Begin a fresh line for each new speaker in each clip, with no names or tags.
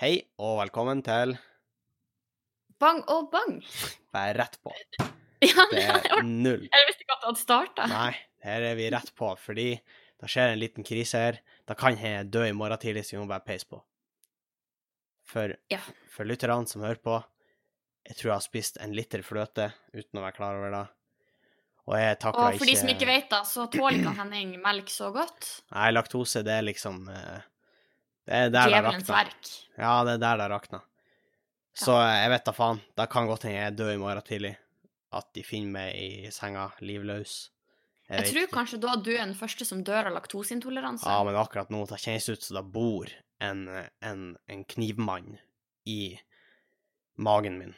Hei og velkommen til
Bang og bang.
Bare rett på.
Ja,
Det er null.
jeg visste ikke at det hadde starta.
Nei, her er vi rett på, fordi det skjer en liten krise her. Da kan jeg dø i morgen tidlig, så vi må bare peise på. For,
Ja.
for lytterne som hører på, jeg tror jeg har spist en liter fløte uten å være klar over det. Og jeg takla
Og for de som ikke vet, da, så tåler ikke Henning melk så godt.
Nei, laktose, det er liksom eh, Det er der det rakna. Ja, det er der det rakna. Så jeg vet da faen. Det kan godt hende jeg dør i morgen tidlig. At de finner meg i senga livløs.
Jeg
jeg
tror
ikke.
kanskje da du er den første som dør av laktoseintoleranse.
Ja, men akkurat nå det kjennes ut som det bor en, en, en knivmann i magen min.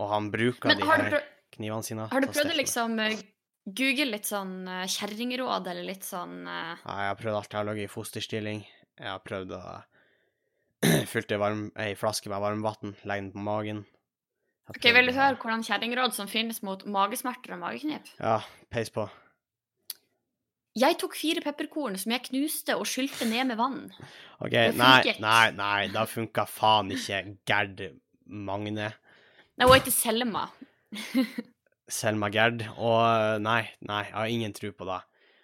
Og han bruker de her knivene sine.
har du prøvd å liksom eh, google litt sånn eh, kjerringråd, eller litt sånn uh...
Ja, jeg har prøvd alt. Jeg har ligget i fosterstilling. Jeg har prøvd å fylle ei flaske med varmvann, legge den på magen.
Ok, Vil du høre hvordan kjerringråd som finnes mot magesmerter og mageknip?
Ja, peis på.
Jeg tok fire pepperkorn som jeg knuste og skylte ned med vann.
OK, nei, nei, nei, da funka faen ikke Gerd Magne.
Nei, hun heter Selma.
Selma Gerd. Og nei, nei, jeg har ingen tro på det.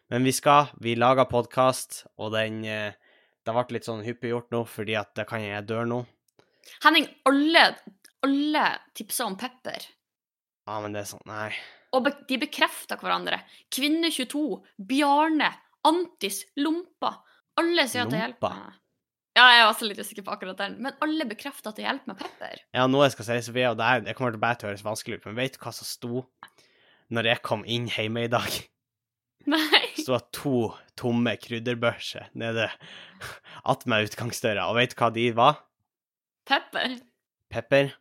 Men vi skal. Vi lager podkast, og den eh, Det ble litt sånn hyppig gjort nå, fordi at det kan jeg dør nå.
Henning, alle, alle tipsa om pepper.
Ja, men det er sånn Nei.
Og be de bekrefter hverandre. Kvinne22, Bjarne, Antis, Lompa. Alle sier at det hjelper. Ja, jeg er også litt usikker på akkurat den. Men alle bekrefter at det hjelper med pepper.
Ja, noe jeg skal si, Sofie, og det, her, det kommer til bare å høres vanskelig ut, men vet du hva som sto når jeg kom inn hjemme i dag?
Nei.
Så var to tomme krydderbørser nede attmed utgangsdøra, og vet du hva de var?
Pepper.
Pepper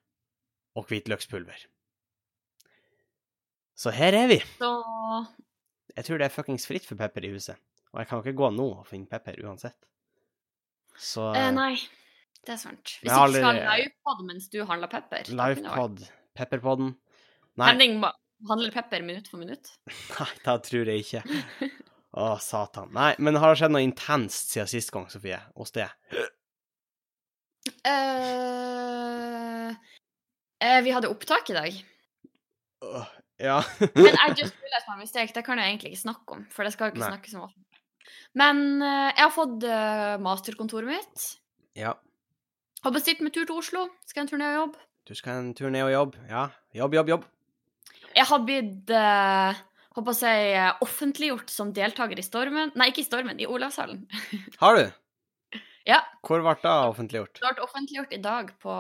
og hvitløkspulver. Så her er vi.
Så
Jeg tror det er fuckings fritt for pepper i huset. Og jeg kan jo ikke gå nå og finne pepper uansett. Så
eh, Nei, det er sant. Hvis
har
du skal ha livepod mens du handler pepper
livepod, pepperpodden Nei,
Henning handler pepper minutt for minutt.
nei, det tror jeg ikke. Å, satan. Nei, men har det skjedd noe intenst siden sist gang, Sofie? Hos det?
eh uh, vi hadde opptak i dag.
Uh, ja.
Men I just realized my mistake. Det kan jeg egentlig ikke snakke om, for det skal ikke
Nei.
snakkes om. Men eh, jeg har fått masterkontoret mitt.
ja.
Har bestilt meg tur til Oslo. Skal en tur ned og jobbe.
Du skal en tur ned og jobbe. Ja. Jobb, jobb, jobb.
Jeg har blitt uh, håper si, eh, offentliggjort som deltaker i Stormen Nei, ikke i Stormen, i Olavshallen.
Har du?
Ja.
Hvor ble det offentliggjort?
Det ble offentliggjort i dag på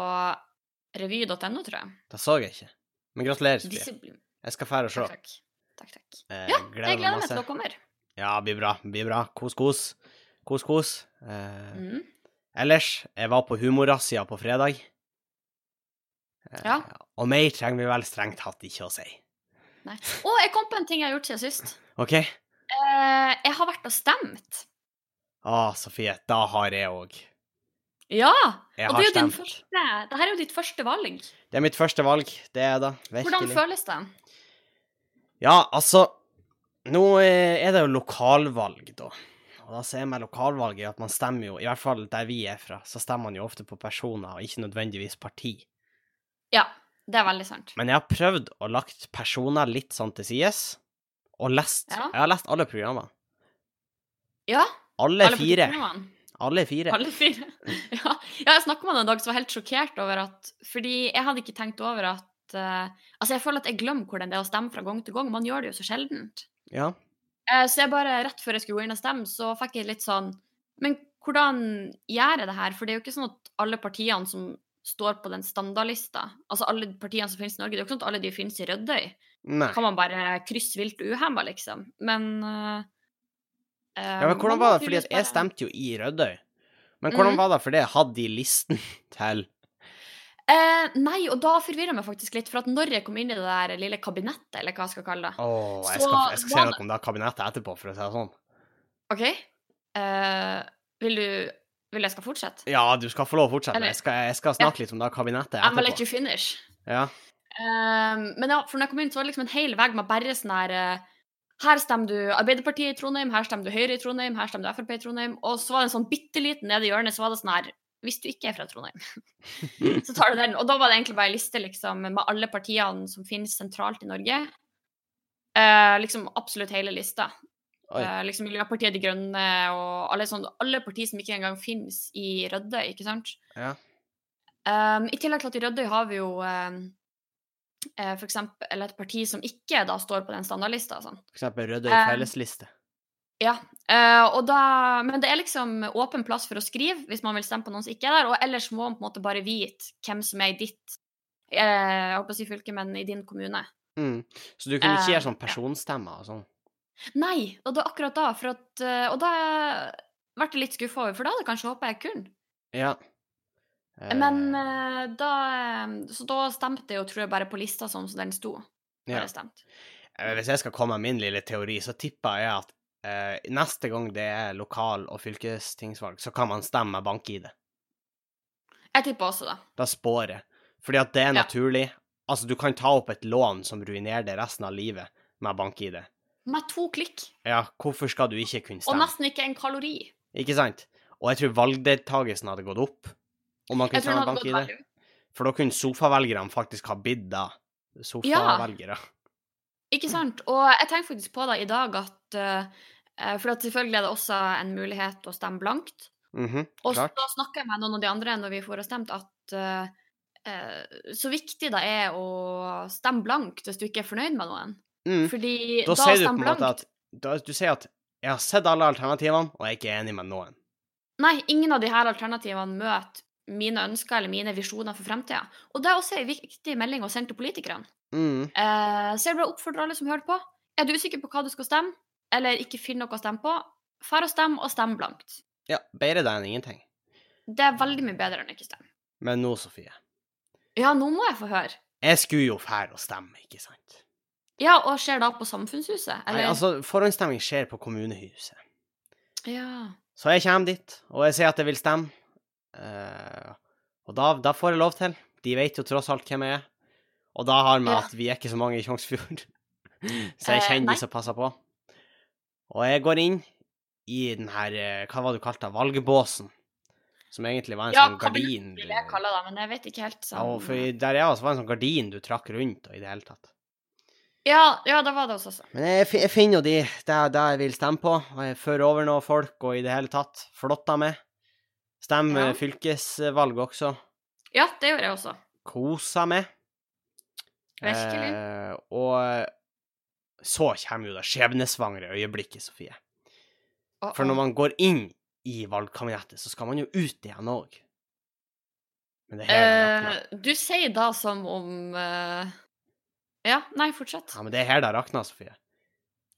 revy.no, tror jeg.
Det så jeg ikke. Men gratulerer, Sofie. Jeg skal fære og se.
Takk, takk. takk, takk.
Eh,
Ja,
gleder
jeg gleder meg til dere kommer.
Ja, blir bra. Blir bra. Kos, kos. Kos, kos. Eh,
Mm.
Ellers, jeg var på humorrazzia på fredag. Eh,
Ja.
Og mer trenger vi vel strengt tatt ikke å si.
Nei. Å, jeg kom på en ting jeg har gjort siden sist.
OK?
Eh, jeg har vært og stemt.
Å, Sofie, da har jeg òg.
Ja!
Jeg
og det er jo din første Dette er jo ditt første valg.
Det er mitt første valg, det er det.
Hvordan føles det?
Ja, altså Nå eh, er det jo lokalvalg, da. Og da ser jeg med lokalvalget at man stemmer jo, i hvert fall der vi er fra, så stemmer man jo ofte på personer, og ikke nødvendigvis parti.
Ja, det er veldig sant.
Men jeg har prøvd å lagt personer litt sånn til sides, og lest
Ja.
Jeg har lest alle programmene.
Ja,
Alle,
alle
fire. Alle fire.
Alle fire. Ja, ja jeg snakka med en dag som var helt sjokkert over at Fordi jeg hadde ikke tenkt over at uh, Altså, jeg føler at jeg glemmer hvordan det er å stemme fra gang til gang. Man gjør det jo så sjeldent.
Ja.
Uh, så jeg bare, rett før jeg skulle gå inn og stemme, så fikk jeg litt sånn Men hvordan gjør jeg det her? For det er jo ikke sånn at alle partiene som står på den standardlista, altså alle partiene som finnes i Norge, det er jo ikke sånn at alle de finnes i Rødøy.
Nei.
Kan man bare krysse vilt uhemma, liksom. Men uh,
Ja, men hvordan var det? Fordi at jeg stemte jo i Rødøy. Men hvordan
mm.
var det fordi jeg hadde de listen til
Eh, nei, og da forvirra meg faktisk litt, for at når jeg kom inn i det der lille kabinettet, eller hva jeg skal kalle det
oh, jeg skal, jeg skal se noe om det kabinettet etterpå, for å si det sånn.
OK? Eh, vil du Vil jeg skal fortsette?
Ja, du skal få lov å fortsette.
Eller-
Jeg skal, jeg skal snakke litt om det kabinettet
I'm gonna let you finish.
Ja.
Um, men ja, for når jeg kom inn, så var det liksom en hel vegg med bare sånn her eh, Her stemmer du Arbeiderpartiet i Trondheim, her stemmer du Høyre i Trondheim, her stemmer du Frp i Trondheim. Og så var det en sånn bitte liten nede i hjørnet, så var det sånn her hvis du ikke er fra Trondheim, så tar du den. Og da var det egentlig bare en liste liksom, med alle partiene som finnes sentralt i Norge. Uh, liksom absolutt hele lista. Eh, liksom Miljøpartiet De Grønne og alle, sånn, alle partier som ikke engang finnes i Rødøy, ikke sant?
Ja.
Um, I tillegg til at i Rødøy har vi jo um, eh, for eksempel eller et parti som ikke da står på den standardlista. Sånn.
For eksempel Rødøy
Um,
fellesliste.
Ja, Uh, da, men det er liksom åpen plass for å skrive hvis man vil stemme på noen som ikke er der, og ellers må man på en måte bare vite hvem som er i ditt uh, jeg håper å si fylke, men i din kommune.
Mm. Så du kunne ikke
uh,
gjøre sånn personstemmer og sånn?
Nei, og det er akkurat da, for at, eh, og da ble jeg litt skuffa over, for da hadde jeg kanskje håpa jeg kunne.
Ja. Eh,
Men eh, da eh, Så da stemte jeg jo, tror jeg, bare på lista sånn som den sto.
ja. Hvis jeg skal komme med min lille teori, så tipper jeg at eh, neste gang det er lokal- og fylkestingsvalg, så kan man stemme med bank-ID.
Jeg tipper også det.
Da spår jeg. Fordi at det er
Ja.
naturlig. Altså, du kan ta opp et lån som ruinerer deg resten av livet med bank-ID.
Med to klikk,
Ja, hvorfor skal du ikke kunne stemme?
og nesten ikke en kalori.
Ikke sant? Og jeg tror valgdeltakelsen hadde gått opp om man kunne stemme bank-ID. For da kunne sofavelgerne faktisk ha bidd da. Sofavelgere.
Ikke sant? Og jeg tenker faktisk på det i dag at uh, For at selvfølgelig er det også en mulighet å stemme blankt.
Mhm,
Og så snakker jeg med noen av de andre når vi får stemt, at uh, uh, så viktig det er å stemme blankt hvis du ikke er fornøyd med noen.
Mm.
Fordi
Da
da,
sier du på en måte at da, Du sier at jeg har sett alle alternativene, og jeg er ikke enig med noen.
Nei, ingen av de her alternativene møter mine ønsker eller mine visjoner for fremtida. Og det er også en viktig melding å sende til politikerne.
Mm.
Eh, så jeg vil oppfordre alle som hører på. Er du usikker på hva du skal stemme, eller ikke finner noe å stemme på, fær og stem, og stem blankt.
Ja, bedre det enn ingenting.
Det er veldig mye bedre enn ikke stemme.
Men nå, Sofie.
Ja, nå må jeg få høre.
Jeg skulle jo fære og stemme, ikke sant?
Ja, og skjer da på Samfunnshuset?
Nei, altså, forhåndsstemming skjer på kommunehuset.
Ja.
Så jeg kommer dit, og jeg sier at jeg vil stemme. Uh, og da, da får jeg lov til. De vet jo tross alt hvem jeg er. Og da har vi
Ja.
at vi er ikke så mange i Tjongsfjord. så jeg
Eh,
kjenner
uh,
de som passer på. Og jeg går inn i den her eh, Hva var det du kalte det? Valgbåsen. Som egentlig var en
ja,
sånn
Ja,
hva
vil jeg kalle det, men jeg vet ikke helt sånn
Ja, for der jeg var, så var det en sånn gardin du trakk rundt, og i det hele tatt.
Ja, ja, da var det hos oss.
Men jeg, jeg finner jo de der, der jeg vil stemme på, og jeg fører over noen folk, og i det hele tatt flotta med. Stemmer
Ja.
fylkesvalg også.
Ja, det gjorde jeg også.
Kosa med.
Virkelig.
Eh, og så kommer jo det skjebnesvangre øyeblikket, Sofie.
Å,
For når man går inn i valgkabinettet, så skal man jo ut igjen òg. Men det det
eh, Du sier da som om eh, Ja, nei, fortsett.
Ja, men det er her det rakner, Sofie.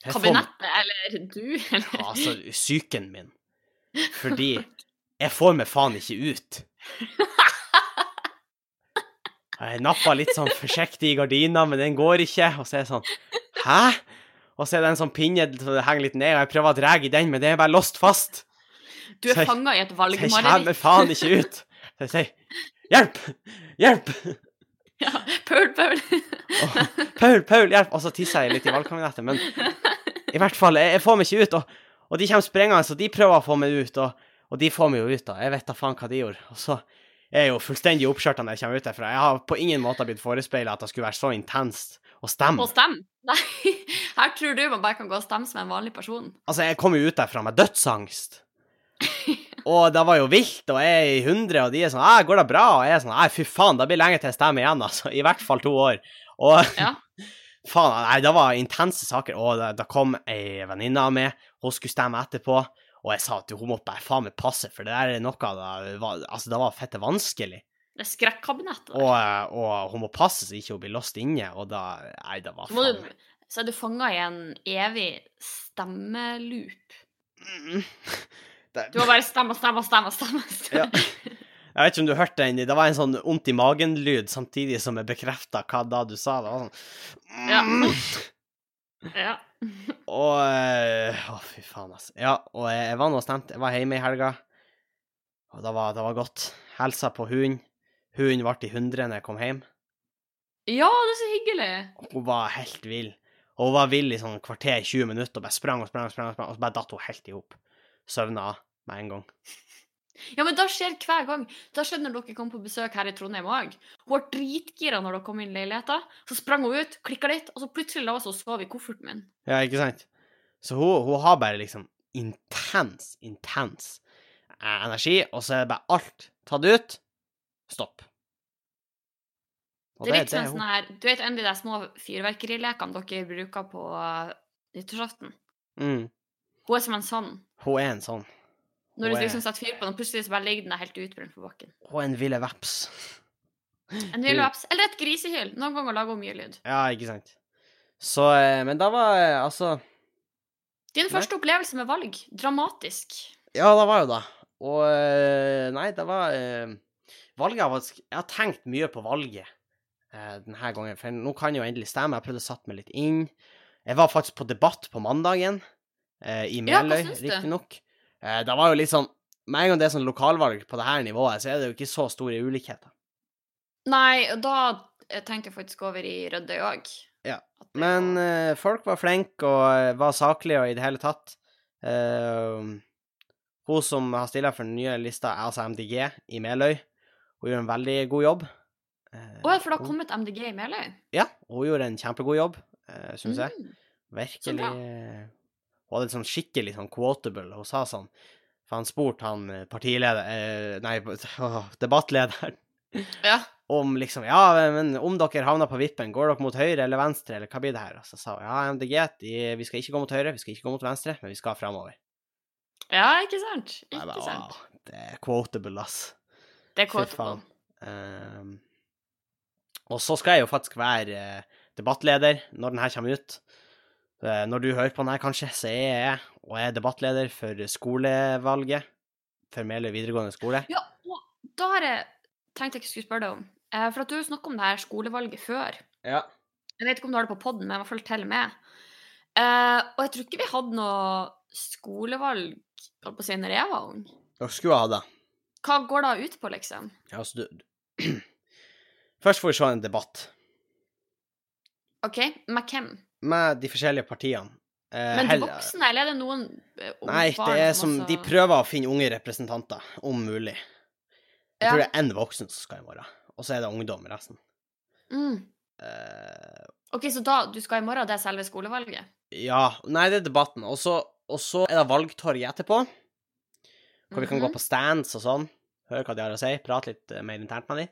Jeg får-
Kabinettet, eller du, eller
Ja, altså, psyken min. Fordi jeg får meg faen ikke ut. Jeg nappa litt sånn forsiktig i gardina, men den går ikke. Og så er det sånn Hæ? Og så er det en sånn pinne som det henger litt ned, og jeg prøver å dra i den, men det er bare låst fast.
Du er fanga i et
Så jeg kommer faen ikke ut. Så jeg sier Hjelp! Hjelp!
Ja, Paul, Paul.
oh, Paul, Paul, hjelp! Og så tisser jeg litt i valgkabinettet, men i hvert fall, jeg, jeg får meg ikke ut. Og, og de kommer sprengende, så de prøver å få meg ut, og, og de får meg jo ut, da. Jeg vet da faen hva de gjorde. Og så er jeg jo fullstendig oppskjørta når jeg kommer ut derfra. Jeg har på ingen måte blitt forespeila at det skulle være så intenst å stemme.
Og stemme? Nei, her tror du man bare kan gå og stemme som en vanlig person.
Altså, jeg kom jo ut derfra med dødsangst. Og det var jo vilt, og jeg er i hundre, og de er sånn 'Æ, går det bra?' Og jeg er sånn 'Nei, fy faen, det blir lenge til jeg stemmer igjen', altså. I hvert fall to år. Og
Ja.
faen, nei, det var intense saker. Og det, det kom ei venninne av meg, hun skulle stemme etterpå, og jeg sa at hun måtte bare faen meg passe, for det der er noe det var, Altså, det var fette vanskelig.
Det er skrekkabinettet.
Og, og hun må passe så ikke hun blir låst inne, og da Nei, det var faen
du, så er du fanga i en evig stemmeloop.
Mm. Det-
Du må bare stemme, stemme, stemme, stemme.
Ja. Jeg vet ikke om du hørte den, det var en sånn vondt i magen-lyd samtidig som jeg bekrefta hva da du sa. Det var sånn Mm.
ja.
Og eh, Å, fy faen, altså. Ja, og jeg, jeg var nå stemt. Jeg var hjemme i helga, og det var, det var godt. Helsa på hunden. Hunden ble i hundre når jeg kom hjem.
ja, det er så hyggelig.
Hun var helt vill. Og hun var vill i sånn kvarter, 20 minutter, og bare sprang og sprang, og sprang, og sprang, og så bare datt hun helt i hop. Søvna med en gang.
Ja, men det skjer hver gang. Da skjedde når dere kom på besøk her i Trondheim òg. Hun var dritgira når dere kom inn i leiligheten. Så sprang hun ut, klikka litt, og så plutselig la hun seg og sov i kofferten min.
Ja, ikke sant? Så hun, hun har bare liksom intens, intens eh, energi, og så er det bare alt tatt ut. Stopp. Og
Det er litt
er
sånn, sånn her Du vet en av de små fyrverkerilekene dere bruker på uh, nyttårsaften?
Mm.
Hun er som en sånn.
Hun er en sånn.
Når du liksom setter fyr på den, plutselig så bare ligger den der helt utbrent på bakken.
Hun er en ville veps.
En villaps. Eller et grisehyl. Noen ganger lager hun mye lyd.
Ja, ikke sant. Så eh, Men da var eh, altså
Din
Nei.
første opplevelse med valg. Dramatisk.
Ja, det var jo det. Og eh, Nei, det var Valget har faktisk Jeg har tenkt mye på valget denne gangen, for nå kan jeg jo endelig stemme. Jeg prøvde å sette meg litt inn. Jeg var faktisk på debatt på mandagen, i Meløy,
ja,
riktignok. Eh, det var jo litt sånn Med en gang det er sånn lokalvalg på det her nivået, så er det jo ikke så store ulikheter.
Nei, og da eh, tenkte jeg faktisk over i Rødøy òg.
Ja, Men eh, folk var flinke og eh, var saklige og i det hele tatt. Eh, hun som har stilla for den nye lista, er altså MDG i Meløy. Hun gjør en veldig god jobb. Eh,
Å ja, for det har kommet MDG i Meløy?
Ja, hun gjorde en kjempegod jobb, syns
mm. jeg.
Virkelig Hun hadde sånn skikkelig sånn quotable. Hun sa sånn For han spurte han eh, partileder... eh, nei, åh, debattlederen
Ja.
om liksom Ja, men om dere havner på vippen, går dere mot høyre eller venstre, eller hva blir det her? Og så sa hun ja, MDG, de, vi skal ikke gå mot høyre, vi skal ikke gå mot venstre, men vi skal framover.
ja, ikke sant? Ikke
ba,
sant?
«Åh, Det er quotable, ass.
Det er quotable.
Ehm, og så skal jeg jo faktisk være eh, debattleder når den her kommer ut. Eh, når du hører på den her, kanskje, så er jeg og jeg er debattleder for skolevalget for Meløy videregående skole.
Ja, og da har jeg tenkt jeg ikke skulle spørre deg om. Eh, for at du har snakket om det her skolevalget før.
Ja.
Jeg vet ikke om du har det på podden, men i hvert fall til med. Eh, og jeg tror ikke vi hadde noe skolevalg holdt på å si, når jeg var ung.
Dere skulle ha det.
Hva går det ut på, liksom?
Ja, altså, du Først får vi se en debatt
OK, med hvem?
Med de forskjellige partiene. Eh,
Men de voksne, eller er det noen eh,
Nei, det er som
også-
De prøver å finne unge representanter, om mulig. Jeg
Ja.
tror det er én voksen som skal i morgen, og så er det ungdom resten.
Mm.
Eh,
OK, så da du skal i morgen, det er selve skolevalget?
ja Nei, det er debatten. Og så og så er det valgtorg etterpå, hvor vi kan gå
Mhm.
på stands og sånn, høre hva de har å si, prate litt eh, mer internt med dem.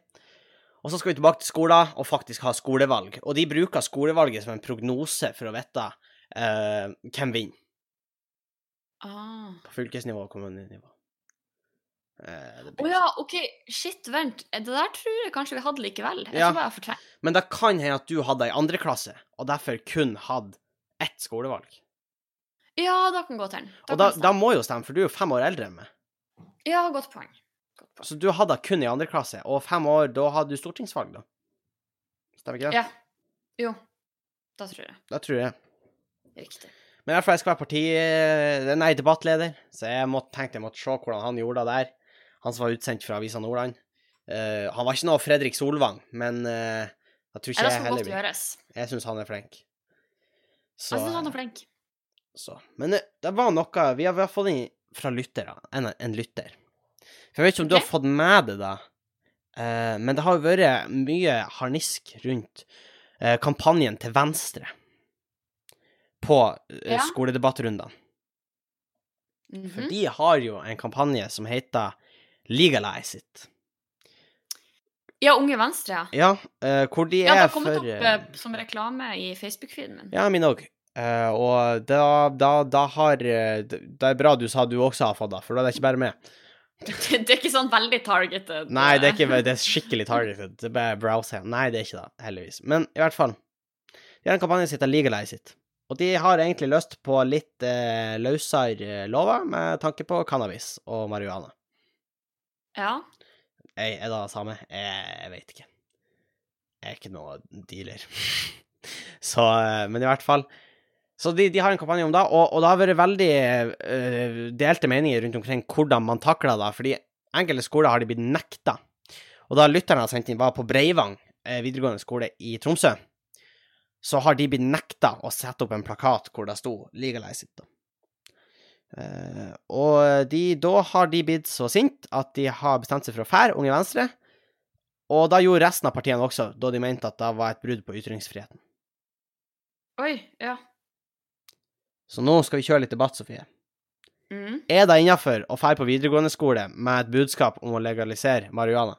Og så skal vi tilbake til skolen og faktisk ha skolevalg. Og de bruker skolevalget som en prognose for å vite uh, hvem vinner
Ah.
på fylkesnivå og kommunenivå. Å uh,
Å ja, OK. Shit, vent. Det der tror jeg kanskje vi hadde likevel. Jeg
Ja.
tror jeg fortrenger.
Men det kan hende at du hadde ei andre klasse, og derfor kun hadde ett skolevalg.
Ja, da kan til den.
Og da, da må jo stemme, for du er jo fem år eldre enn meg.
Ja, godt poeng.
Så du hadde kun i andre klasse, og fem år, da hadde du stortingsvalg, da. Stemmer ikke det?
Ja. Jo. Da tror jeg.
Da tror jeg.
Riktig.
Men i hvert fall, jeg skal være parti... Nei, debattleder, så jeg måtte, tenkte jeg måtte se hvordan han gjorde det der. Han som var utsendt fra Avisa Nordland. Uh, han var ikke noe Fredrik Solvang, men uh, jeg tror ikke
det
jeg
skal
heller
godt gjøres.
Jeg syns han er flink. Så,
Jeg syns han er flink.
så. Men eh, det var noe Vi har, vi har fått inn fra lyttere, en, en lytter. For jeg vet ikke om du
Ok.
har fått med det, da, Uh, men det har jo vært mye harnisk rundt uh, kampanjen til Venstre på uh,
Ja.
skoledebattrundene.
Mhm.
For de har jo en kampanje som heter Legalize it.
Ja, Unge Venstre, ja.
Ja, eh, hvor de
Ja, det
er
har kommet opp
eh,
eh, som reklame i Facebook-feeden min.
Ja, min òg. og da, da, da har eh, Det det er bra du sa du også har fått det, for da er det ikke bare meg.
Det, det er ikke sånn veldig targeted.
Nei, det er
eh.
ikke det er skikkelig targeted. Det er bare browse. Nei, det er ikke det, heldigvis. Men i hvert fall. De har en kampanje som heter Legalize it. Og de har egentlig lyst på litt eh, løsere eh, lover med tanke på cannabis og marihuana.
Ja.
Jeg, er det det samme? Jeg, jeg vet ikke. Jeg er ikke noe dealer. Så, eh, men i hvert fall. Så de, de har en kampanje om det, og, og det har vært veldig uh, delte meninger rundt omkring hvordan man takler det, fordi enkelte skoler har de blitt nekta. Og da lytterne har sendt inn, var på Breivang eh, videregående skole i Tromsø, så har de blitt nekta å sette opp en plakat hvor det sto 'legalize it'. Eh, og de, da har de blitt så sint at de har bestemt seg for å fære Unge Venstre. Og da gjorde resten av partiene også, da de mente at det var et brudd på ytringsfriheten.
Oi, ja.
Så nå skal vi kjøre litt debatt, Sofie.
Mm.
Er det innafor å dra på videregående skole med et budskap om å legalisere marihuana?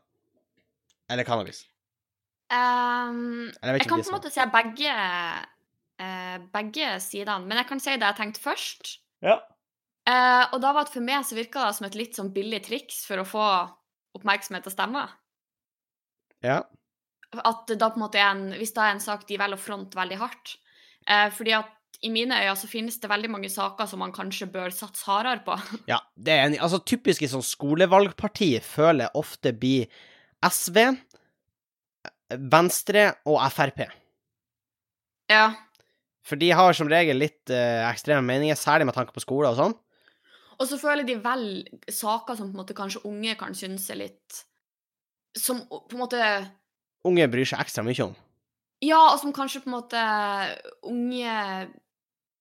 Eller cannabis?
Um,
Eller jeg
jeg kan på en måte si begge, uh, begge sidene, men jeg kan si det jeg tenkte først.
Ja.
Uh, og da var det for meg så virka det som et litt sånn billig triks for å få oppmerksomhet og stemmer.
Ja.
At da på en måte er en, Hvis det er en sak de velger å fronte veldig hardt. Uh, fordi at i mine øyne så finnes det veldig mange saker som man kanskje bør satse hardere på.
ja det er enig. Altså, typiske sånn skolevalgparti føler jeg ofte blir SV, Venstre og Frp.
ja.
For de har som regel litt eh, ekstreme meninger, særlig med tanke på skole og sånn.
Og så føler de vel saker som på en måte kanskje unge kan synes er litt Som på en måte
Unge bryr seg ekstra mye om.
Ja, og som kanskje på en måte unge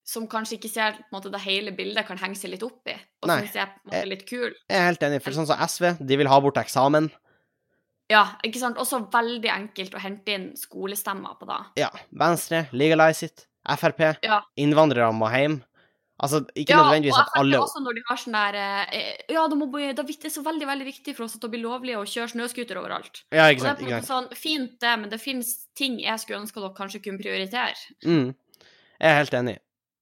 som kanskje ikke ser på en måte det hele bildet, kan henge seg litt opp i. Og
Nei.
synes jeg på en måte litt kul.
Jeg er helt enig, for sånn som SV, de vil ha bort eksamen.
Ja, ikke sant? Også veldig enkelt å hente inn skolestemmer på det.
Ja, Venstre, legalize it. Frp,
Ja.
innvandrere må hjem. Altså, ikke
Ja,
nødvendigvis
og
at
FrP
alle
også når de har sånn der eh, Ja, det, må, det er så veldig veldig viktig for oss at det blir lovlig å kjøre snøscooter overalt.
Ja, ikke
Og
ikke
det er på en måte sånn, Fint, det, men det finnes ting jeg skulle ønske dere kanskje kunne prioritere.
Mm. Jeg er helt enig.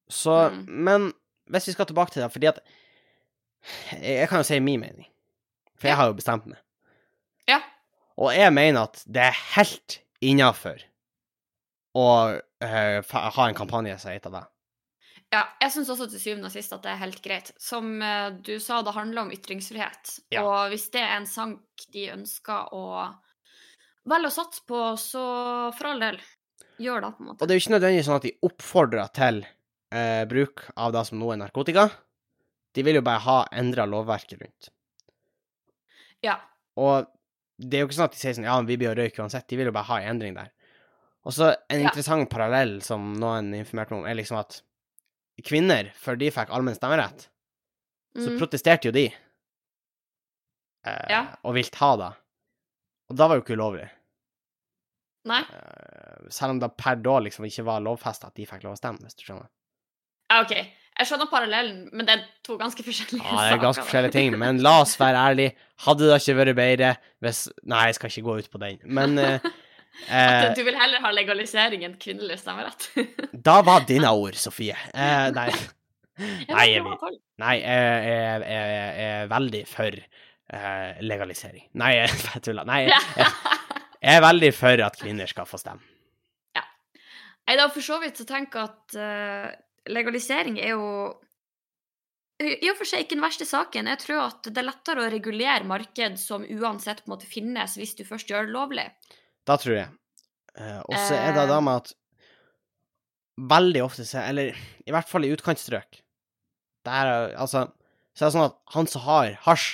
Så,
Mm.
men hvis vi skal tilbake til det, fordi at Jeg kan jo si min mening, for jeg har jo bestemt meg.
Ja.
Og jeg mener at det er helt innafor å uh, ha en kampanje som heter det.
Ja, jeg syns også til syvende og sist at det er helt greit. Som uh, du sa, det handler om ytringsfrihet.
Ja.
Og hvis det er en sank de ønsker å velge å satse på, så for all del, gjør det, på en
Og det er jo ikke nødvendigvis sånn at de oppfordrer til eh, bruk av det som nå er narkotika. De vil jo bare ha endra lovverket rundt.
Ja.
Og det er jo ikke sånn at de sier sånn ja, vi blir å røyke uansett. De vil jo bare ha en endring der. Og så en
Ja.
interessant parallell som noen informerte meg om, er liksom at kvinner, før de fikk allmenn stemmerett, så
Mm.
protesterte jo de. Eh,
Ja.
Og vilt ha det. Og da var jo ikke ulovlig.
Nei?
Eh, selv om det per da liksom ikke var lovfesta at de fikk lov å stemme, hvis du skjønner.
Ja, OK. Jeg skjønner parallellen, men det er to ganske forskjellige saker.
Ja, det er ganske
saker.
forskjellige ting, men la oss være ærlige. Hadde det ikke vært bedre hvis Nei, jeg skal ikke gå ut på den, men eh, eh,
At du vil heller ha legalisering enn kvinnelig stemmerett?
Da var dine ord, Sofie. Eh, nei. Nei, jeg, nei jeg, er veldig for eh, legalisering. Nei, jeg tuller. Nei, jeg, jeg, jeg er veldig for at kvinner skal få stemme.
Nei, da for så vidt så tenker jeg at eh, legalisering er jo i og for seg ikke den verste saken. Jeg tror at det er lettere å regulere marked som uansett på en måte finnes, hvis du først gjør det lovlig.
Da tror jeg. Eh, og så er det da med at veldig ofte, så, eller i hvert fall i utkantstrøk Der, er- altså, så er det sånn at han som har hasj,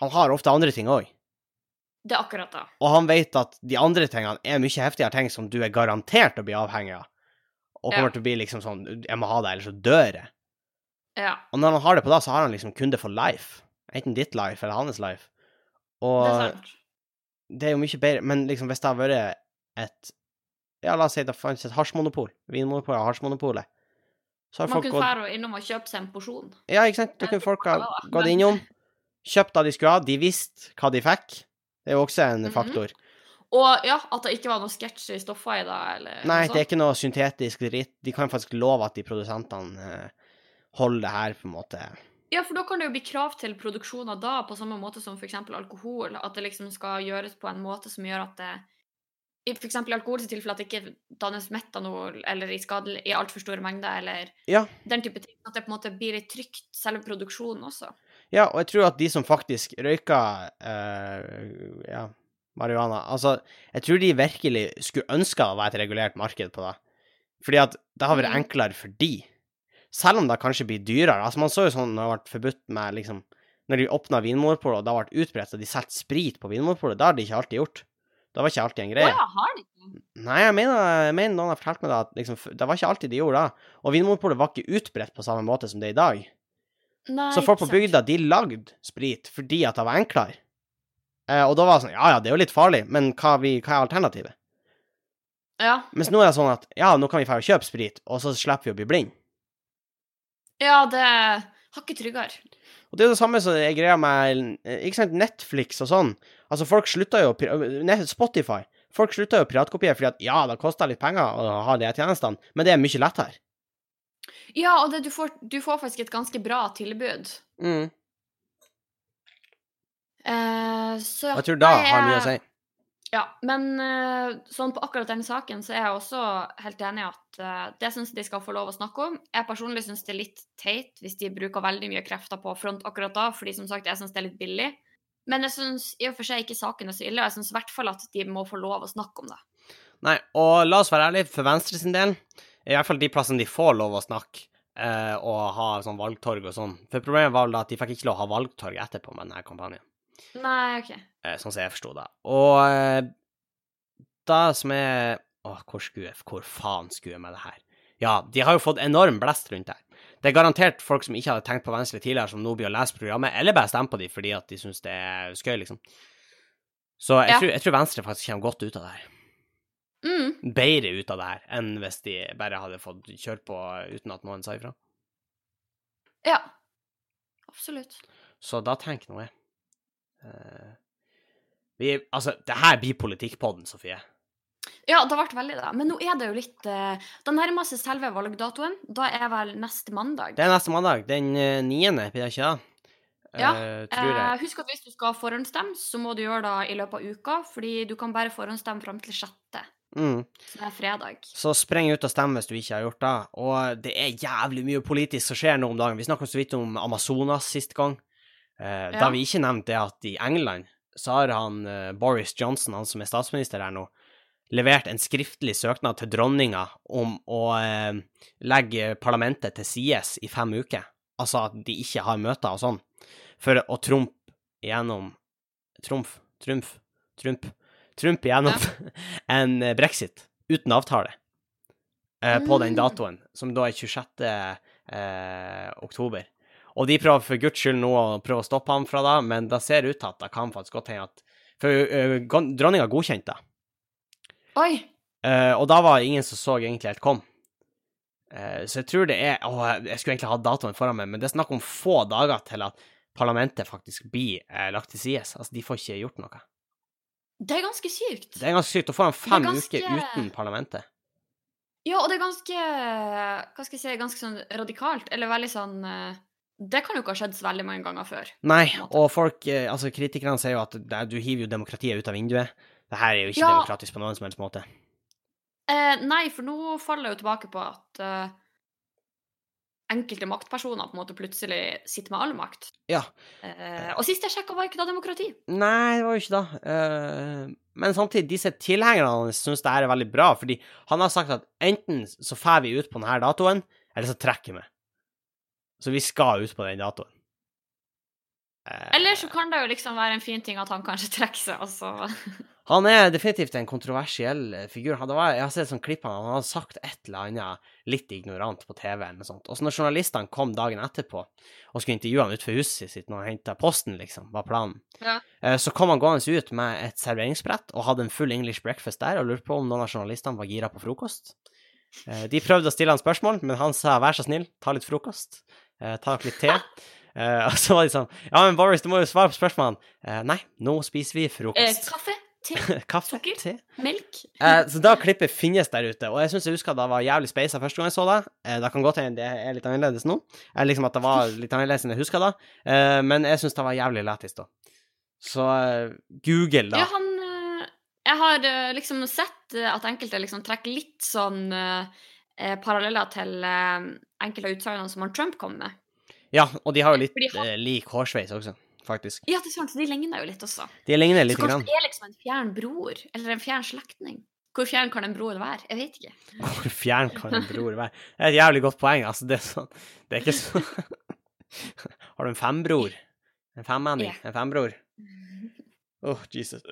han har ofte andre ting òg.
Det er akkurat det.
Og han vet at de andre tingene er mye heftigere ting som du er garantert å bli avhengig av. Og kommer
Ja.
til å bli liksom sånn Jeg må ha det, ellers så dør jeg.
Ja,
Og når han har det på da, så har han liksom kunde for life. Enten ditt life eller hans life. Og
det er sant.
det er jo mye bedre Men liksom hvis det har vært et Ja, la oss si det fantes et hasjmonopol. Vinmonopolet og hasjmonopolet. Så har
Man
folk
kunne
gått
fære innom og kjøpe seg en porsjon.
Ja, ikke sant? Da kunne folk ha gått innom, kjøpt det de skulle ha. De visste hva de fikk. Det er jo også en
Mhm.
faktor.
Og ja, at det ikke var noe sketsjy stoffer i det, eller
Nei,
noe
det er ikke noe syntetisk dritt. De kan faktisk love at de produsentene eh, holder det her, på en måte.
Ja, for da kan det jo bli krav til produksjoner da, på samme måte som f.eks. alkohol. At det liksom skal gjøres på en måte som gjør at det i f.eks. i alkohols tilfelle at det ikke dannes metanol eller i, skadel- i altfor store mengder, eller
Ja.
den type ting. At det på en måte blir litt trygt, selve produksjonen også.
Ja, og jeg tror at de som faktisk røyker eh, ja, marihuana Altså, jeg tror de virkelig skulle ønska å være et regulert marked på det. Fordi at det har vært
Mhm.
enklere for de. Selv om det kanskje blir dyrere. Altså, man så jo sånn når det ble forbudt med liksom Når de åpna Vinmonopolet, og det ble utbredt, og de solgte sprit på Vinmonopolet, det har de ikke alltid gjort. Det var ikke alltid en greie.
ja, har de ikke?
Nei, jeg mener, jeg mener noen har fortalt meg det, at liksom, det var ikke alltid de gjorde det. Og Vinmonopolet var ikke utbredt på samme måte som det er i dag.
Nei,
Så folk på bygda, de lagde sprit fordi at det var enklere. Eh, og da var det sånn, ja ja, det er jo litt farlig, men hva, vi, hva er alternativet?
Ja.
Mens nå er det sånn at, ja, nå kan vi få kjøpe sprit, og så slipper vi å bli blind.
ja, det er hakket tryggere.
Og det er jo det samme som er greia med eh, ikke sant, Netflix og sånn. Altså, folk slutta jo Spotify. Folk slutta jo å piratkopiere fordi at ja, det koster litt penger å ha de tjenestene, men det er mye lettere.
Ja, og det, du, får, du får faktisk et ganske bra tilbud.
Mm.
Eh, så
jeg tror da har mye å si.
Ja, men eh, sånn på akkurat denne saken så er jeg også helt enig i at eh, det syns de skal få lov å snakke om. Jeg personlig syns det er litt teit hvis de bruker veldig mye krefter på front akkurat da, fordi som sagt, jeg syns det er litt billig. Men jeg syns i og for seg ikke saken er så ille, og jeg syns i hvert fall at de må få lov å snakke om det.
Nei, og la oss være ærlige, for Venstre sin del, i hvert fall de plassene de får lov å snakke eh, og ha sånn valgtorg og sånn. For problemet var vel da at de fikk ikke lov å ha valgtorg etterpå med denne kampanjen.
Nei, OK.
eh, sånn som jeg forsto det. Og eh, det som er Åh, hvor skulle jeg Hvor faen skulle jeg med det her? Ja, de har jo fått enorm blest rundt der. Det er garantert folk som ikke hadde tenkt på Venstre tidligere, som nå blir å lese programmet, eller bare stemmer på dem fordi at de syns det er skøy, liksom. Så jeg,
Ja.
tror, jeg tror Venstre faktisk kommer godt ut av det her.
Mm,
Bedre ut av det her enn hvis de bare hadde fått kjørt på uten at noen sa ifra.
ja. Absolutt.
Så da tenker nå jeg vi, Altså, det her blir politikkpodden, Sofie.
Ja, det ble veldig det. Men nå er det jo litt eh, Det nærmer seg selve valgdatoen. Da er vel neste mandag.
Det er neste mandag, den eh, niende, blir det ikke det?
Ja,
Eh.
Eh, husk at hvis du skal forhåndsstemme, så må du gjøre det i løpet av uka, fordi du kan bare forhåndsstemme fram til sjette,
Mm.
det er fredag.
Så spreng ut og stem hvis du ikke har gjort det. Og det er jævlig mye politisk som skjer nå om dagen. Vi snakka så vidt om Amazonas sist gang. Eh, Da vi ikke nevnte det at i England så har han eh, Boris Johnson, han som er statsminister her nå, levert en skriftlig søknad til dronninga om å eh, legge parlamentet til sides i fem uker. Altså at de ikke har møter og sånn. For å trumpe igjennom Trumf? Trumf? Trump? Trump igjennom en eh, brexit uten avtale eh, på den
Mm.
datoen, som da er 26. Eh, oktober. Og de prøver for guds skyld nå å prøve å stoppe ham fra det, men det ser ut til at det kan faktisk godt hende at For uh, dronninga godkjente det.
Oi!
Uh, og da var det ingen som så egentlig helt kom. Uh, så jeg tror det er Å, jeg skulle egentlig hatt datoen foran meg, men det er snakk om få dager til at parlamentet faktisk blir uh, lagt til side. Altså, de får ikke gjort noe.
Det er ganske sykt.
Det er ganske sykt. Da får han fem
ganske-
uker uten parlamentet.
Ja, og det er ganske Hva skal jeg si Ganske sånn radikalt, eller veldig sånn eh, Det kan jo ikke ha skjedd så veldig mange ganger før.
Nei, og folk, eh, altså kritikerne sier jo at du hiver jo demokratiet ut av vinduet. Det her er jo ikke
Ja.
demokratisk på noen som helst måte.
Eh, nei, for nå faller jeg jo tilbake på at eh, enkelte maktpersoner på en måte plutselig sitter med all makt.
Ja.
Eh, og sist jeg sjekka, var ikke da demokrati.
Nei, det var jo ikke da. Eh, men samtidig, disse tilhengerne hans syns det her er veldig bra, fordi han har sagt at enten så får vi ut på denne datoen, eller så trekker vi. Så vi skal ut på den datoen. Eh,
Eller så kan det jo liksom være en fin ting at han kanskje trekker seg, altså.
Han er definitivt en kontroversiell eh, figur. Var, jeg har sett sånn klipp av han, har sagt et eller annet litt ignorant på TV eller noe sånt. Og så når journalistene kom dagen etterpå og skulle intervjue han utenfor huset sitt når han henta posten, liksom, var planen,
Ja.
eh, så kom han gående ut med et serveringsbrett og hadde en full English breakfast der, og lurte på om noen av journalistene var gira på frokost. De prøvde å stille han spørsmål, men han sa vær så snill, ta litt frokost, ta dere litt te. Eh, og så var de sånn Ja, men Boris, du må jo svare på spørsmålene. Eh, nei, nå spiser vi
Eh,
frokost.
kaffe, te,
Kaffe,
sukker?
te.
melk.
Eh, så da klippet finnes der ute, og jeg syns jeg husker at det var jævlig speisa første gang jeg så det. Eh, det kan godt hende det er litt annerledes nå, eh, liksom at det var litt annerledes enn jeg husker det, eh, men jeg syns det var jævlig lættis da. Så eh, Google, da.
Ja, han eh, Jeg har eh, liksom sett eh, at enkelte liksom trekker litt sånn eh, paralleller til eh, enkelte av utsagnene som han Trump kom med.
Ja, og de har jo litt
han-
eh, lik hårsveis også, faktisk.
Ja, det er sant, de ligner jo litt også.
De ligner
Så kanskje
Grann.
det er liksom en fjern bror, eller en fjern slektning. Hvor fjern kan en bror være? Jeg vet ikke.
Hvor fjern kan en bror være? Det er et jævlig godt poeng. Altså, det er sånn Det er ikke så Har du en fembror? En femmenning?
Yeah.
En fembror? Åh, Jesus.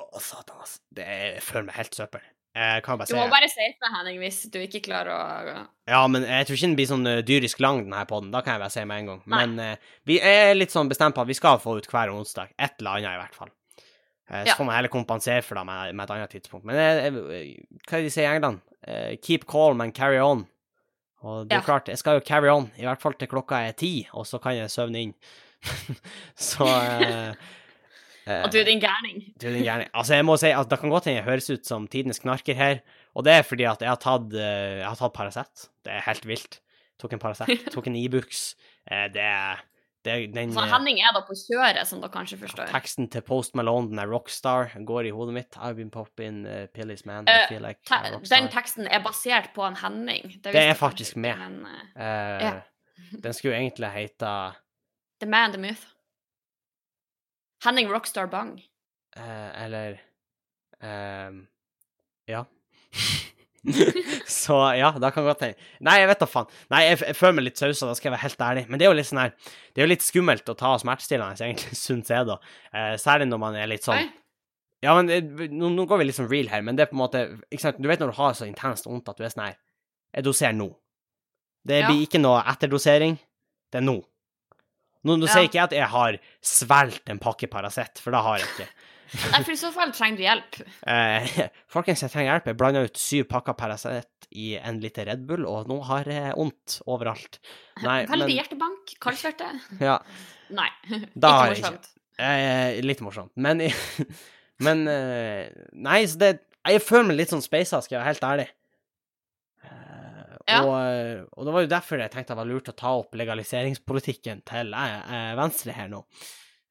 Å, satan, altså. Det er, jeg føler meg helt søppel. Jeg kan bare
Du må bare si ifra, Henning, hvis du ikke klarer å
Ja, men jeg tror ikke den blir sånn eh, dyrisk lang, den her podden. Da kan jeg bare si med en gang.
Nei.
Men uh, vi er litt sånn bestemt på at vi skal få ut hver onsdag. Et eller annet, i hvert fall. Eh, så
Ja.
får man heller kompensere for det med, med et annet tidspunkt. Men eh, eh, hva er de sier i England? Eh, keep calm and carry on. Og det er
Ja.
klart, jeg skal jo carry on, i hvert fall til klokka er ti, og så kan jeg søvne inn. så eh, eh,
du er din gærning.
du er din gærning. Altså, jeg må si at det kan godt hende jeg høres ut som tidenes knarker her, og det er fordi at jeg har tatt, eh, jeg har tatt Paracet. Det er helt vilt. Tok en Paracet, tok en Ibux. Eh, det er det, den
Så Henning er da på kjøret, som dere kanskje forstår.
teksten til Post Malone, den er rockstar, går i hodet mitt. I've been popping uh, pillies, man. I feel like
Te den teksten er basert på en Henning.
Det
det
er faktisk med.
Men, eh,
Eh. Den skulle egentlig hete
the man, the myth. Henning Rockstar Bang.
eh, Eller eh, Ja. Så ja, da kan godt hende. Nei, jeg vet da faen. Nei, jeg, jeg føler meg litt sausa, da skal jeg være helt ærlig. Men det er jo litt sånn her Det er jo litt skummelt å ta smertestillende, egentlig, syns jeg, da. Eh, særlig når man er litt sånn
Oi.
Ja, men nå, nå går vi sånn real her, men det er på en måte ikke sant? Du vet når du har så intenst vondt at du er sånn her Jeg doserer nå. Det
Ja.
blir ikke noe etterdosering. Det er nå. Nå, nå sier ikke jeg at jeg har svelget en pakke Paracet, for det har jeg ikke.
Nei, for i så fall trenger du hjelp.
Eh, folkens, jeg trenger hjelp. Jeg blanda ut syv pakker Paracet i en liter Red Bull, og nå har jeg vondt overalt. Nei,
det
men
hjertebank. Kaldsverte.
ja,
Nei.
Da
ikke
ikke.
morsomt.
eh, Litt morsomt. Men, men eh, Nei, så det Jeg føler meg litt sånn speisa, skal jeg være helt ærlig.
Ja.
og, eh, og det var jo derfor jeg tenkte det var lurt å ta opp legaliseringspolitikken til eh, eh, Venstre her nå.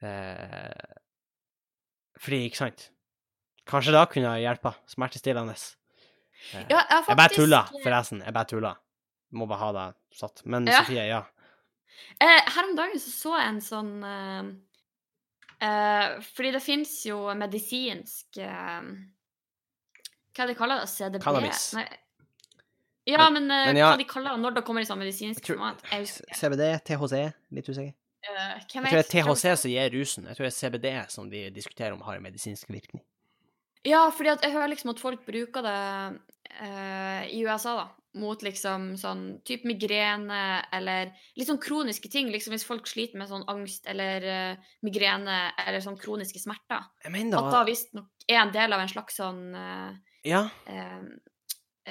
Eh, fordi, ikke sant Kanskje da kunne jeg hjelpa. Smertestillende. Eh,
Ja, jeg faktisk...
Jeg bare tulla, forresten. Jeg bare tulla. Må bare ha det satt. Men
Ja.
Sofie, ja.
Eh, her om dagen så, så jeg en sånn eh, eh, Fordi det fins jo medisinsk Hva er det de kaller det? CDB?
Cannabis.
Nei. Ja, men, eh,
men ja.
hva de kaller det når det kommer i sånn medisinsk format?
CBD, THC, litt usikker.
Uh,
Jeg tror det er THC som gir rusen. Jeg tror det er CBD som de diskuterer om har en medisinsk virkning.
Ja, fordi jeg hører liksom at folk bruker det uh, i USA, da. Mot liksom sånn type migrene eller litt sånn kroniske ting. Liksom hvis folk sliter med sånn angst eller uh, migrene eller sånn kroniske smerter.
Jeg mener
At da visstnok er en del av en slags sånn eh,
Ja,
eh, eh,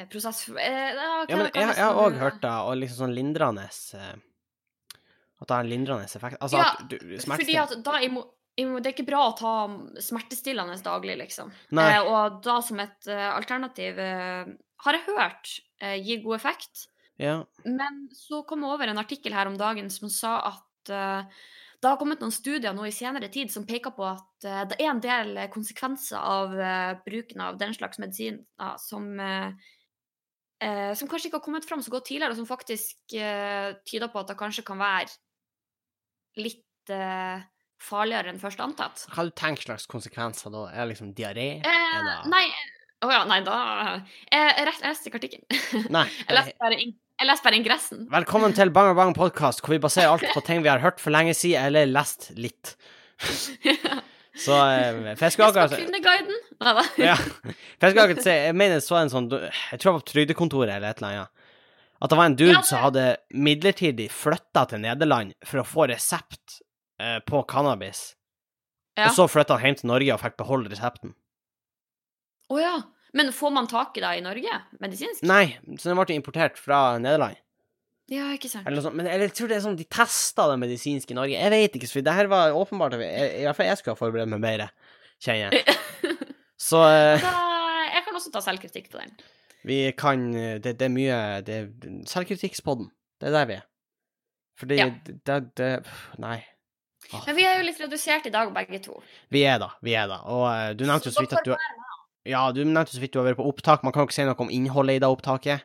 prosess eh, ja,
men jeg har òg hørt det, og liksom sånn lindrende eh, At det har en lindrende effekt. Altså
Ja,
at du
Fordi at da immo- må, Det er ikke bra å ta smertestillende daglig, liksom. Eh, og da som et uh, alternativ, uh, har jeg hørt, uh, gir god effekt.
Ja.
Men så kom jeg over en artikkel her om dagen som sa at eh, det har kommet noen studier nå i senere tid som peker på at eh, det er en del konsekvenser av eh, bruken av den slags medisin som, eh, eh, som kanskje ikke har kommet fram så godt tidligere, og som faktisk eh, tyder på at det kanskje kan være litt eh, farligere enn først antatt.
Hva du tenker slags konsekvenser da? Er det liksom diaré?
Eh, nei Å ja, nei, da Jeg, jeg leste ikke artikkelen.
Nei.
Jeg leste bare, ing- jeg leste bare ingressen.
Velkommen til Bang Bang podkast, hvor vi baserer alt på ting vi har hørt for lenge siden eller lest litt. Så eh, akkurat
Kvinneguiden. Nei da.
Ja. For jeg mener Jeg så en sånn Jeg tror det var på Trygdekontoret eller et eller annet. At det var en dude
Ja, det-
som hadde midlertidig flytta til Nederland for å få resept eh, på cannabis.
Ja.
Og så flytta han hjem til Norge og fikk beholde resepten.
Å ja. Men får man tak i det i Norge? Medisinsk?
Nei, så den ble importert fra Nederland.
Ja, ikke sant.
Eller sånt. Men jeg tror det er sånn de testa det medisinske i Norge. Jeg vet ikke, for det her var åpenbart I hvert fall jeg skulle ha forberedt meg mer, kjenner jeg. Så eh,
Da, jeg kan også ta selvkritikk på den.
vi kan Det, det er mye Det Selvkritikkspodden. Det er der vi er. Fordi
Ja.
det, det, Nei. Nei.
Men vi er jo litt redusert i dag, begge to.
Vi er da. Vi er da. Og eh, du nevnte jo så
Så
vidt at du Ja, du nevnte så vidt du har vært på opptak. Man kan jo ikke si noe om innholdet i det opptaket.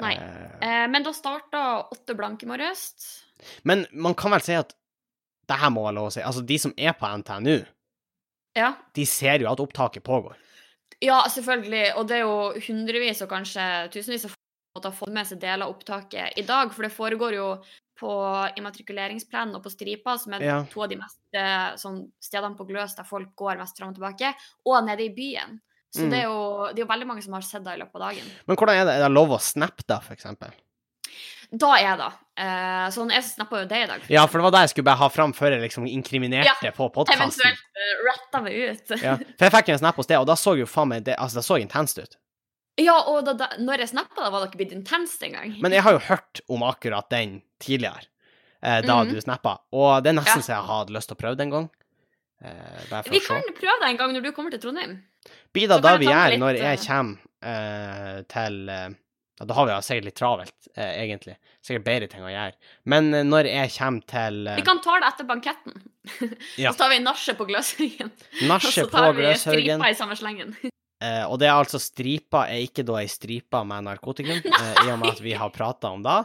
Nei.
Eh,
Eh, men da starta åtte blanke i morges.
men man kan vel si at det her må være lov å si. Altså, de som er på NTNU,
Ja.
de ser jo at opptaket pågår.
ja, selvfølgelig. Og det er jo hundrevis og kanskje tusenvis av folk som har fått med seg deler av opptaket i dag. For det foregår jo på immatrikuleringsplanen og på Stripa, som er
Ja.
to av de mest eh, sånn, stedene på Gløs der folk går mest fram og tilbake, og nede i byen. Så
Mm.
det, er jo, det er jo veldig mange som har sett det i løpet av dagen.
Men hvordan er det? Er det lov å snappe, da, for eksempel?
Da er det. Eh, sånn, jeg snappa jo det i dag.
Ja, for det var det jeg skulle bare ha fram før jeg liksom inkriminerte på podkasten.
Eventuelt uh, retta meg ut.
Ja. For jeg fikk en snap hos deg, og da så jo faen meg det, altså, det så intenst ut.
Ja, og da, da, når jeg snappa, da var det ikke blitt intenst engang.
Men jeg har jo hørt om akkurat den tidligere, eh, da
Mhm.
du snappa, og det er nesten
Ja.
så jeg hadde lyst til å prøve det en gang. Eh,
Vi kan prøve det en gang når du kommer til Trondheim.
Blir det da vi gjør når jeg
eh,
kommer uh, til uh, Da har vi sikkert litt travelt, uh, egentlig. Sikkert bedre ting å gjøre. Men når jeg kommer til
Vi kan ta det etter banketten.
Ja.
Så tar vi nachet på Gløshaugen. Og så tar vi stripa i samme slengen.
Uh, og det er altså stripa er ikke da ei stripa med narkotikum, uh, i og med at vi har prata om det.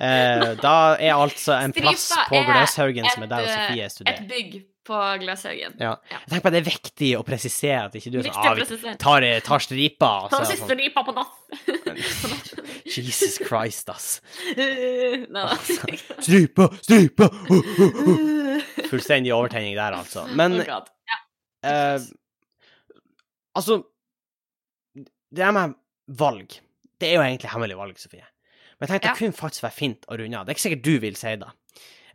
Uh, da er altså en plass på Gløshaugen som er der og
studerer.
Sofie
Et bygg på Gløshaugen.
Ja.
Ja.
Jeg tenker at det er viktig å presisere at ikke du er sånn ah, vi
presisere.
tar, tar stripa.
Ta siste
sånn,
ripa på natt.
Jesus Christ, ass.
Nei,
Stripa, stripa! Uh, uh, uh. Fullstendig overtenning der, altså. Men
Oh God.
eh, Altså Det her med valg Det er jo egentlig hemmelig valg, Sofie. Men jeg tenkte
Ja.
det kunne faktisk være fint å runde av. Det er ikke sikkert du vil si det.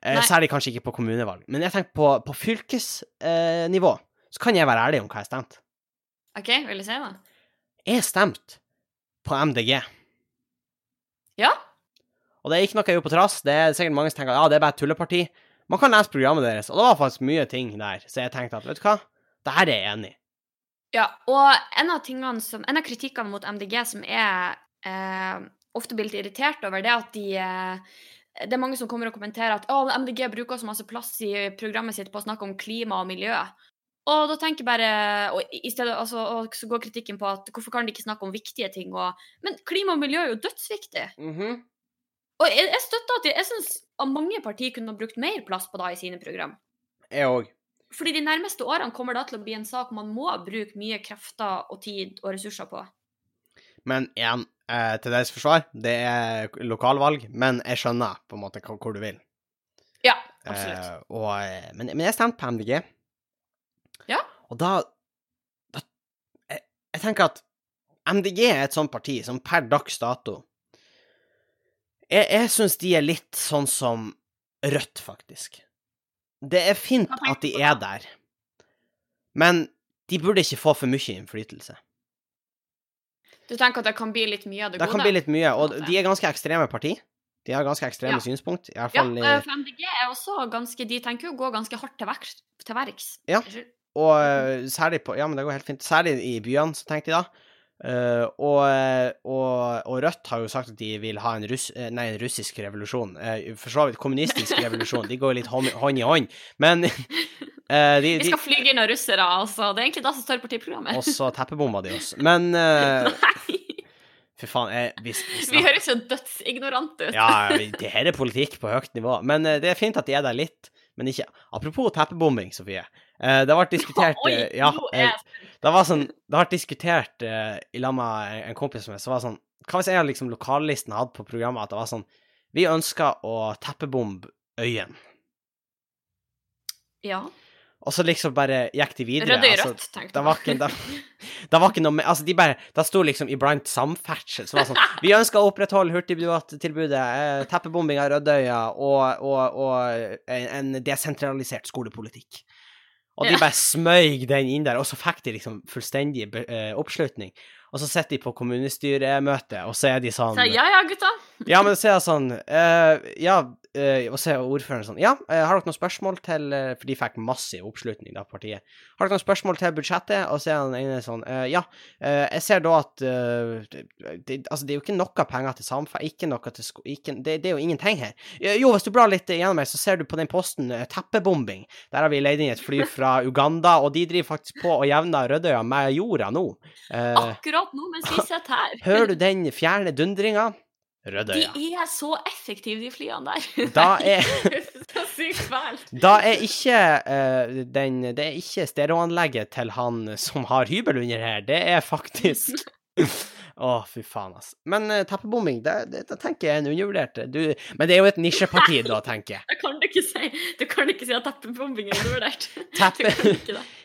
Eh, særlig kanskje ikke på kommunevalg. Men jeg tenker på, på fylkesnivå så kan jeg være ærlig om hva jeg stemte.
OK, vil du si det?
Jeg stemte på MDG.
Ja?
Og det er ikke noe jeg gjorde på trass. Det er sikkert mange som tenker ja, det er bare et tulleparti. Man kan lese programmet deres, og det var faktisk mye ting der, så jeg tenkte at vet du hva, det her er jeg enig i.
Ja, og en av tingene som, en av kritikkene mot MDG som er eh, ofte blir litt irritert over, det er at de eh, Det er mange som kommer og kommenterer at oh, MDG bruker så masse plass i programmet sitt på å snakke om klima og miljø. Og da tenker jeg bare og i stedet, altså, og så går kritikken på at hvorfor kan de ikke snakke om viktige ting? Og, men klima og miljø er jo dødsviktig. Og jeg, jeg støtter at jeg, jeg syns mange partier kunne ha brukt mer plass på det i sine program.
Jeg òg.
Fordi de nærmeste årene kommer det til å bli en sak man må bruke mye krefter og tid og ressurser på.
Men igjen, eh, til deres forsvar, det er lokalvalg, men jeg skjønner på en måte hvor, du vil.
Ja, absolutt.
Eh, og, eh, men, men jeg stemte på MDG.
Ja.
Og da, da jeg, jeg tenker at MDG er et sånt parti som per dags dato Jeg, jeg syns de er litt sånn som Rødt, faktisk. Det er fint at de er der, men de burde ikke få for mye innflytelse.
Du tenker at det kan bli litt mye av det,
Det
gode?
kan bli litt mye, og de er ganske ekstreme parti. De har ganske ekstreme
Ja.
synspunkt, i hvert
Ja,
fall i
eh, for MDG er også ganske De tenker jo å gå ganske hardt til verks. Til verks.
Ja. Og eh, særlig på Ja, men det går helt fint. Særlig i byene, så tenkte de da. Uh, og, og, og Rødt har jo sagt at de vil ha en, russ, nei, en russisk revolusjon. Uh, for så vidt kommunistisk revolusjon. De går jo litt hånd, hånd i hånd. Men eh, de,
Vi skal flyge inn av russere, altså. Det er egentlig det som står i partiprogrammet.
Og så teppebomba de oss. Men uh,
Nei!
Fy faen, jeg, vi, vi
Vi høres jo dødsignorante ut.
Ja, det her er politikk på høyt nivå. Men uh, det er fint at de er der litt, men ikke Apropos teppebombing, Sofie. det har vært diskutert
Oi,
ja, Det var sånn Det ble diskutert i lag med en- kompis som jeg, så var sånn Hva hvis jeg hadde liksom lokallisten hadde på programmet at det var sånn Vi ønsker å teppebombe Øyen.
Ja.
Og så liksom bare gikk de videre.
Rødt i
altså,
rødt, tenkte
det var ikke, det, det var ikke noe med Altså, de bare Det sto liksom iblant samferdsel, så var det sånn Vi ønsker å opprettholde hurtigbåttilbudet, eh, teppebombing av Rødøya og, og, og en, en desentralisert skolepolitikk. Og de bare smøg den inn der, og så fikk de liksom fullstendig eh, oppslutning. Og så sitter de på kommunestyremøte, og så er de sånn
Så ja ja, gutta.
ja, men så er jeg sånn eh, Ja, eh, og så er ordføreren sånn Ja, eh, har dere noen spørsmål til eh, For de fikk massiv oppslutning, da, partiet. Har dere noen spørsmål til budsjettet? Og så er han ene sånn Ja, jeg ser da at det, det, Altså, det er jo ikke noe penger til samferdsel, Ikke noe til sko... Ikke, det, det er jo ingenting her. Jo, hvis du blar litt gjennom her, så ser du på den posten teppebombing. Der har vi leid inn et fly fra Uganda, og de driver faktisk på å jevne Rødøya med jorda nå.
Akkurat nå mens vi sitter her.
hører du den fjerne dundringa?
De er så effektive, de flyene der.
Da er
så sykt fælt.
Da er ikke uh, den Det er ikke stereoanlegget til han som har hybel under her. Det er faktisk Å, fy faen, altså. Men uh, teppebombing, det, det, det, tenker jeg er en undervurdert du, Men det er jo et nisjeparti, da, tenker jeg.
Det kan du ikke si. Du kan ikke si at teppebombing er undervurdert.
Teppe...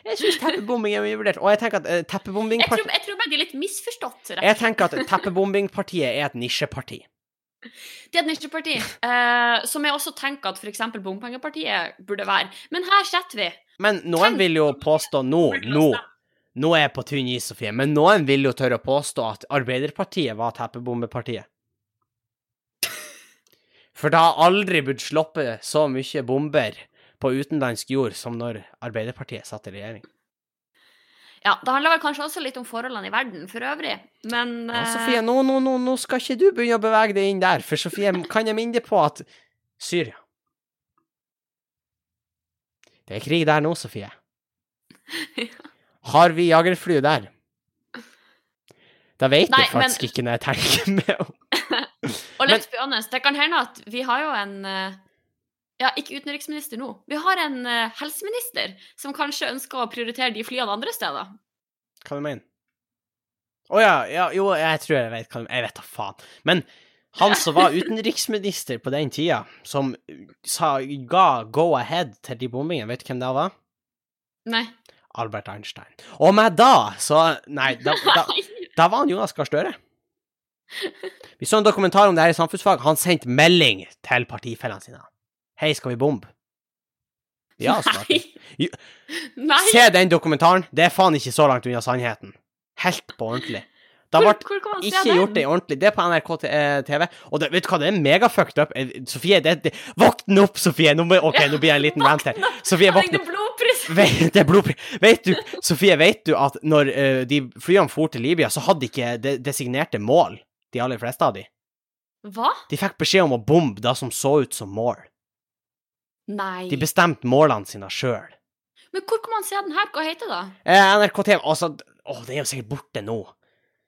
jeg syns teppebombing er undervurdert. Og jeg tenker at uh, teppebombing
jeg, tror, jeg tror bare de er litt misforstått.
Jeg tenker at teppebombingpartiet er et nisjeparti.
Det er et nisjeparti, uh, som jeg også tenker at f.eks. Bompengepartiet burde være. Men her setter vi.
Men noen Tenk... vil jo påstå nå, nå nå er jeg på tynn is, Sofie, men noen vil jo tørre å påstå at Arbeiderpartiet var teppebombepartiet. For det har aldri blitt sluppet så mye bomber på utenlandsk jord som når Arbeiderpartiet satt i regjering.
Ja, det handler vel kanskje også litt om forholdene i verden for øvrig, men
ja, Sofie, nå, nå, nå, nå skal ikke du begynne å bevege deg inn der, for Sofie, kan jeg minne deg på at Syria Det er krig der nå, Sofie. Har vi jagerfly der? Da vet Nei, jeg faktisk men... ikke når jeg tenker meg om.
og let's be honest, det kan hende at vi har jo en eh, ja, ikke utenriksminister nå. Vi har en uh, helseminister som kanskje ønsker å prioritere de flyene andre steder.
Hva du mener Å oh, ja, ja, jo, jeg tror jeg vet hva du mener. Jeg vet da faen. Men han som var utenriksminister på den tida, som sa, ga go ahead til de bombingene, vet du hvem det var?
Nei.
Albert Einstein. Og med da, så Nei, da, da, da var han Jonas Gahr Støre. Vi så en dokumentar om det her i samfunnsfag. Han sendte melding til partifellene sine. Hei, skal vi bombe? Ja, svarte Nei. Se den dokumentaren. Det er faen ikke så langt unna sannheten. Helt på ordentlig. Det har ikke gjort det ordentlig. Det er på NRK TV. Og det, vet du hva, det er megafucked up. Eh, Sofie, det, det, våkn opp, Sofie! Nå, OK, nå blir jeg en liten rant her. Sofie, våkn opp. Vet, det er blodpris. Vet du, Sofie, vet du at når uh, de flyene for til Libya, så hadde de ikke de designerte mål, de aller fleste av de?
Hva?
De fikk beskjed om å bombe det som så ut som mål.
Nei.
De bestemte målene sine sjøl.
Men hvor kan man se den her? Hva heter det?
Eh, NRK TV. Altså, å, det er jo sikkert borte nå.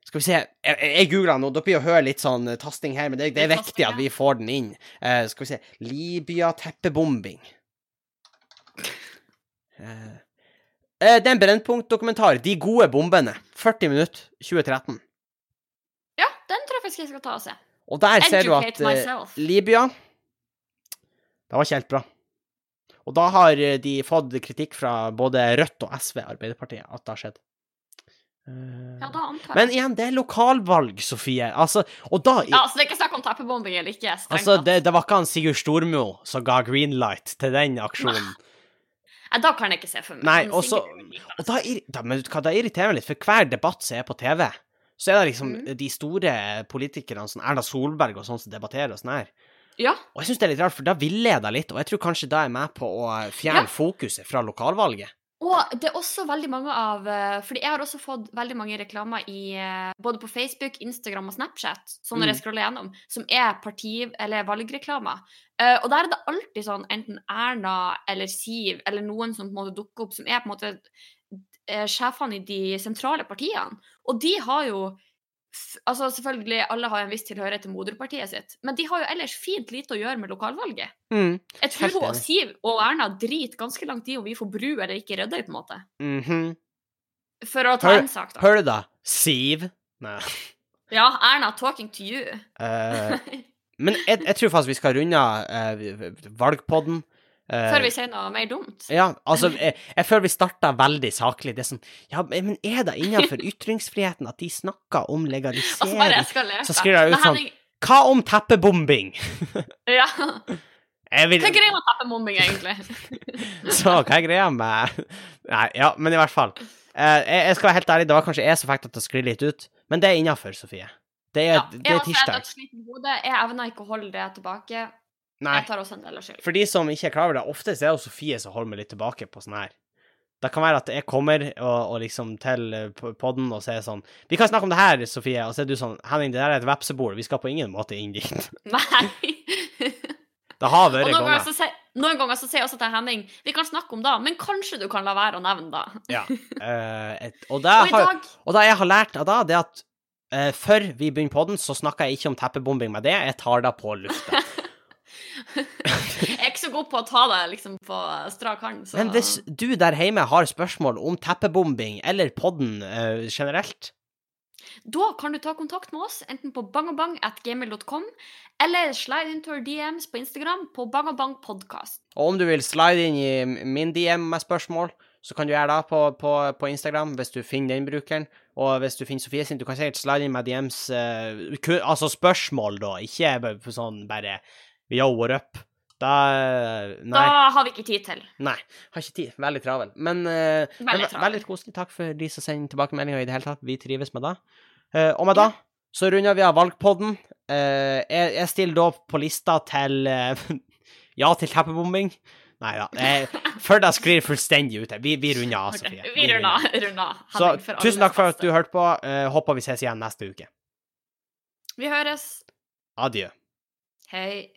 Skal vi se Jeg, jeg googler nå. Dere blir jo høre litt sånn tasting her, men det, det er viktig at vi får den inn. Eh, skal vi se Libya teppebombing. Eh, eh, det er en Brennpunkt-dokumentar. De gode bombene. 40 minutter, 2013.
Ja, den tror jeg faktisk jeg skal ta og se.
Og der Educate ser du at uh, Libya Det var ikke helt bra. Og da har de fått kritikk fra både Rødt og SV, Arbeiderpartiet, at det har skjedd.
ja, da antar
jeg. Men igjen, det er lokalvalg, Sofie. Altså, og da
Ja, Så det er ikke snakk om teppebombing eller ikke.
Altså, det, det, var ikke han Sigurd Stormo som ga green light til den aksjonen.
Nei, da kan jeg ikke se for meg.
Nei, også, og da, da, men hva, da irriterer meg litt, for hver debatt som er på TV, så er det liksom mm. de store politikerne, sånn Erna Solberg og sånn, som debatterer og sånn her.
Ja.
Og jeg syns det er litt rart, for da villeder jeg litt, og jeg tror kanskje da er jeg med på å fjerne ja. fokuset fra lokalvalget.
Og det er også veldig mange av eh, Fordi jeg har også fått veldig mange reklamer i eh, både på Facebook, Instagram og Snapchat, sånn når jeg mm. scroller gjennom, som er parti- eller valgreklamer. Uh, og der er det alltid sånn enten Erna eller Siv eller noen som på en måte dukker opp, som er på en måte sjefene i de sentrale partiene. Og de har jo Altså selvfølgelig, alle har en viss tilhørighet til moderpartiet sitt, men de har jo ellers fint lite å gjøre med lokalvalget.
Mm,
jeg tror hun og Siv og Erna driter ganske langt i om vi får bru eller ikke Rødøy, på en måte.
Mm -hmm.
For å ta hør, en sak, da.
Hør du da? Siv? Nei.
Ja, Erna, talking to you.
Uh, Men jeg, jeg, tror faktisk vi skal runde uh, valgpodden.
Uh, før vi sier noe mer dumt?
Ja, altså, jeg, jeg føler vi starta veldig saklig. Det er sånn Ja, men er det innenfor ytringsfriheten at de snakker om legalisering?
Altså
så skriver jeg ut sånn Hva om teppebombing?
ja.
Vil...
Hva er greia med teppebombing, egentlig?
så, hva er greia med Nei, ja, men i hvert fall. Uh, jeg, jeg, skal være helt ærlig, det var kanskje jeg som fikk det til å skli litt ut, men det er innafor, Sofie. Det er, ja, det er tirsdag.
Jeg evner ikke å holde det tilbake. Nei. Jeg tar også en del av skylden.
For de som ikke er klar over det, ofte er det Sofie som holder meg litt tilbake på sånn her. Det kan være at jeg kommer og, og liksom til eh, podden og sier sånn 'Vi kan snakke om det her, Sofie.' Og så er du sånn 'Henning, det der er et vepsebol. Vi skal på ingen måte inn dit.'
Nei.
det har vært
noen ganger. Så noen ganger så sier jeg også til Henning 'Vi kan snakke om det, men kanskje du kan la være å nevne det'.
ja. Uh, et, og, det og, har, og det jeg har lært av da, det er at Uh, før vi begynner podden, så snakker jeg ikke om teppebombing med det. Jeg tar det på lufta.
Jeg er ikke så god på å ta det liksom på strak hånd.
Så... Men hvis du der hjemme har spørsmål om teppebombing eller podden uh, generelt
Da kan du ta kontakt med oss enten på bangabang.gmail.com eller slide into our DMs på Instagram på bangabangpodkast.
Og om du vil slide inn i min DM med spørsmål, så kan du gjøre det på, på, på Instagram hvis du finner den brukeren. Og hvis du finner Sofie sin, du kan sikkert slide inn med DMs uh, Altså spørsmål, da, ikke sånn bare yo, what up? Da Nei.
Da har vi ikke tid til.
Nei. Har ikke tid. Veldig travel. Men, uh,
Veldig
ve-
travel.
veldig koselig. Takk for de som sender tilbakemeldinger i det hele tatt. Vi trives med det. Uh, og med det så runder vi av valgpodden. Uh, jeg, jeg stiller da på lista til Ja til teppebombing. Nei da. Eh, før det sklir fullstendig ute. Vi, vi runder av, Sofie.
Vi runder runder.
Så tusen takk for at du hørte på. Håper vi ses igjen neste uke.
Vi høres.
Adjø.
Hei.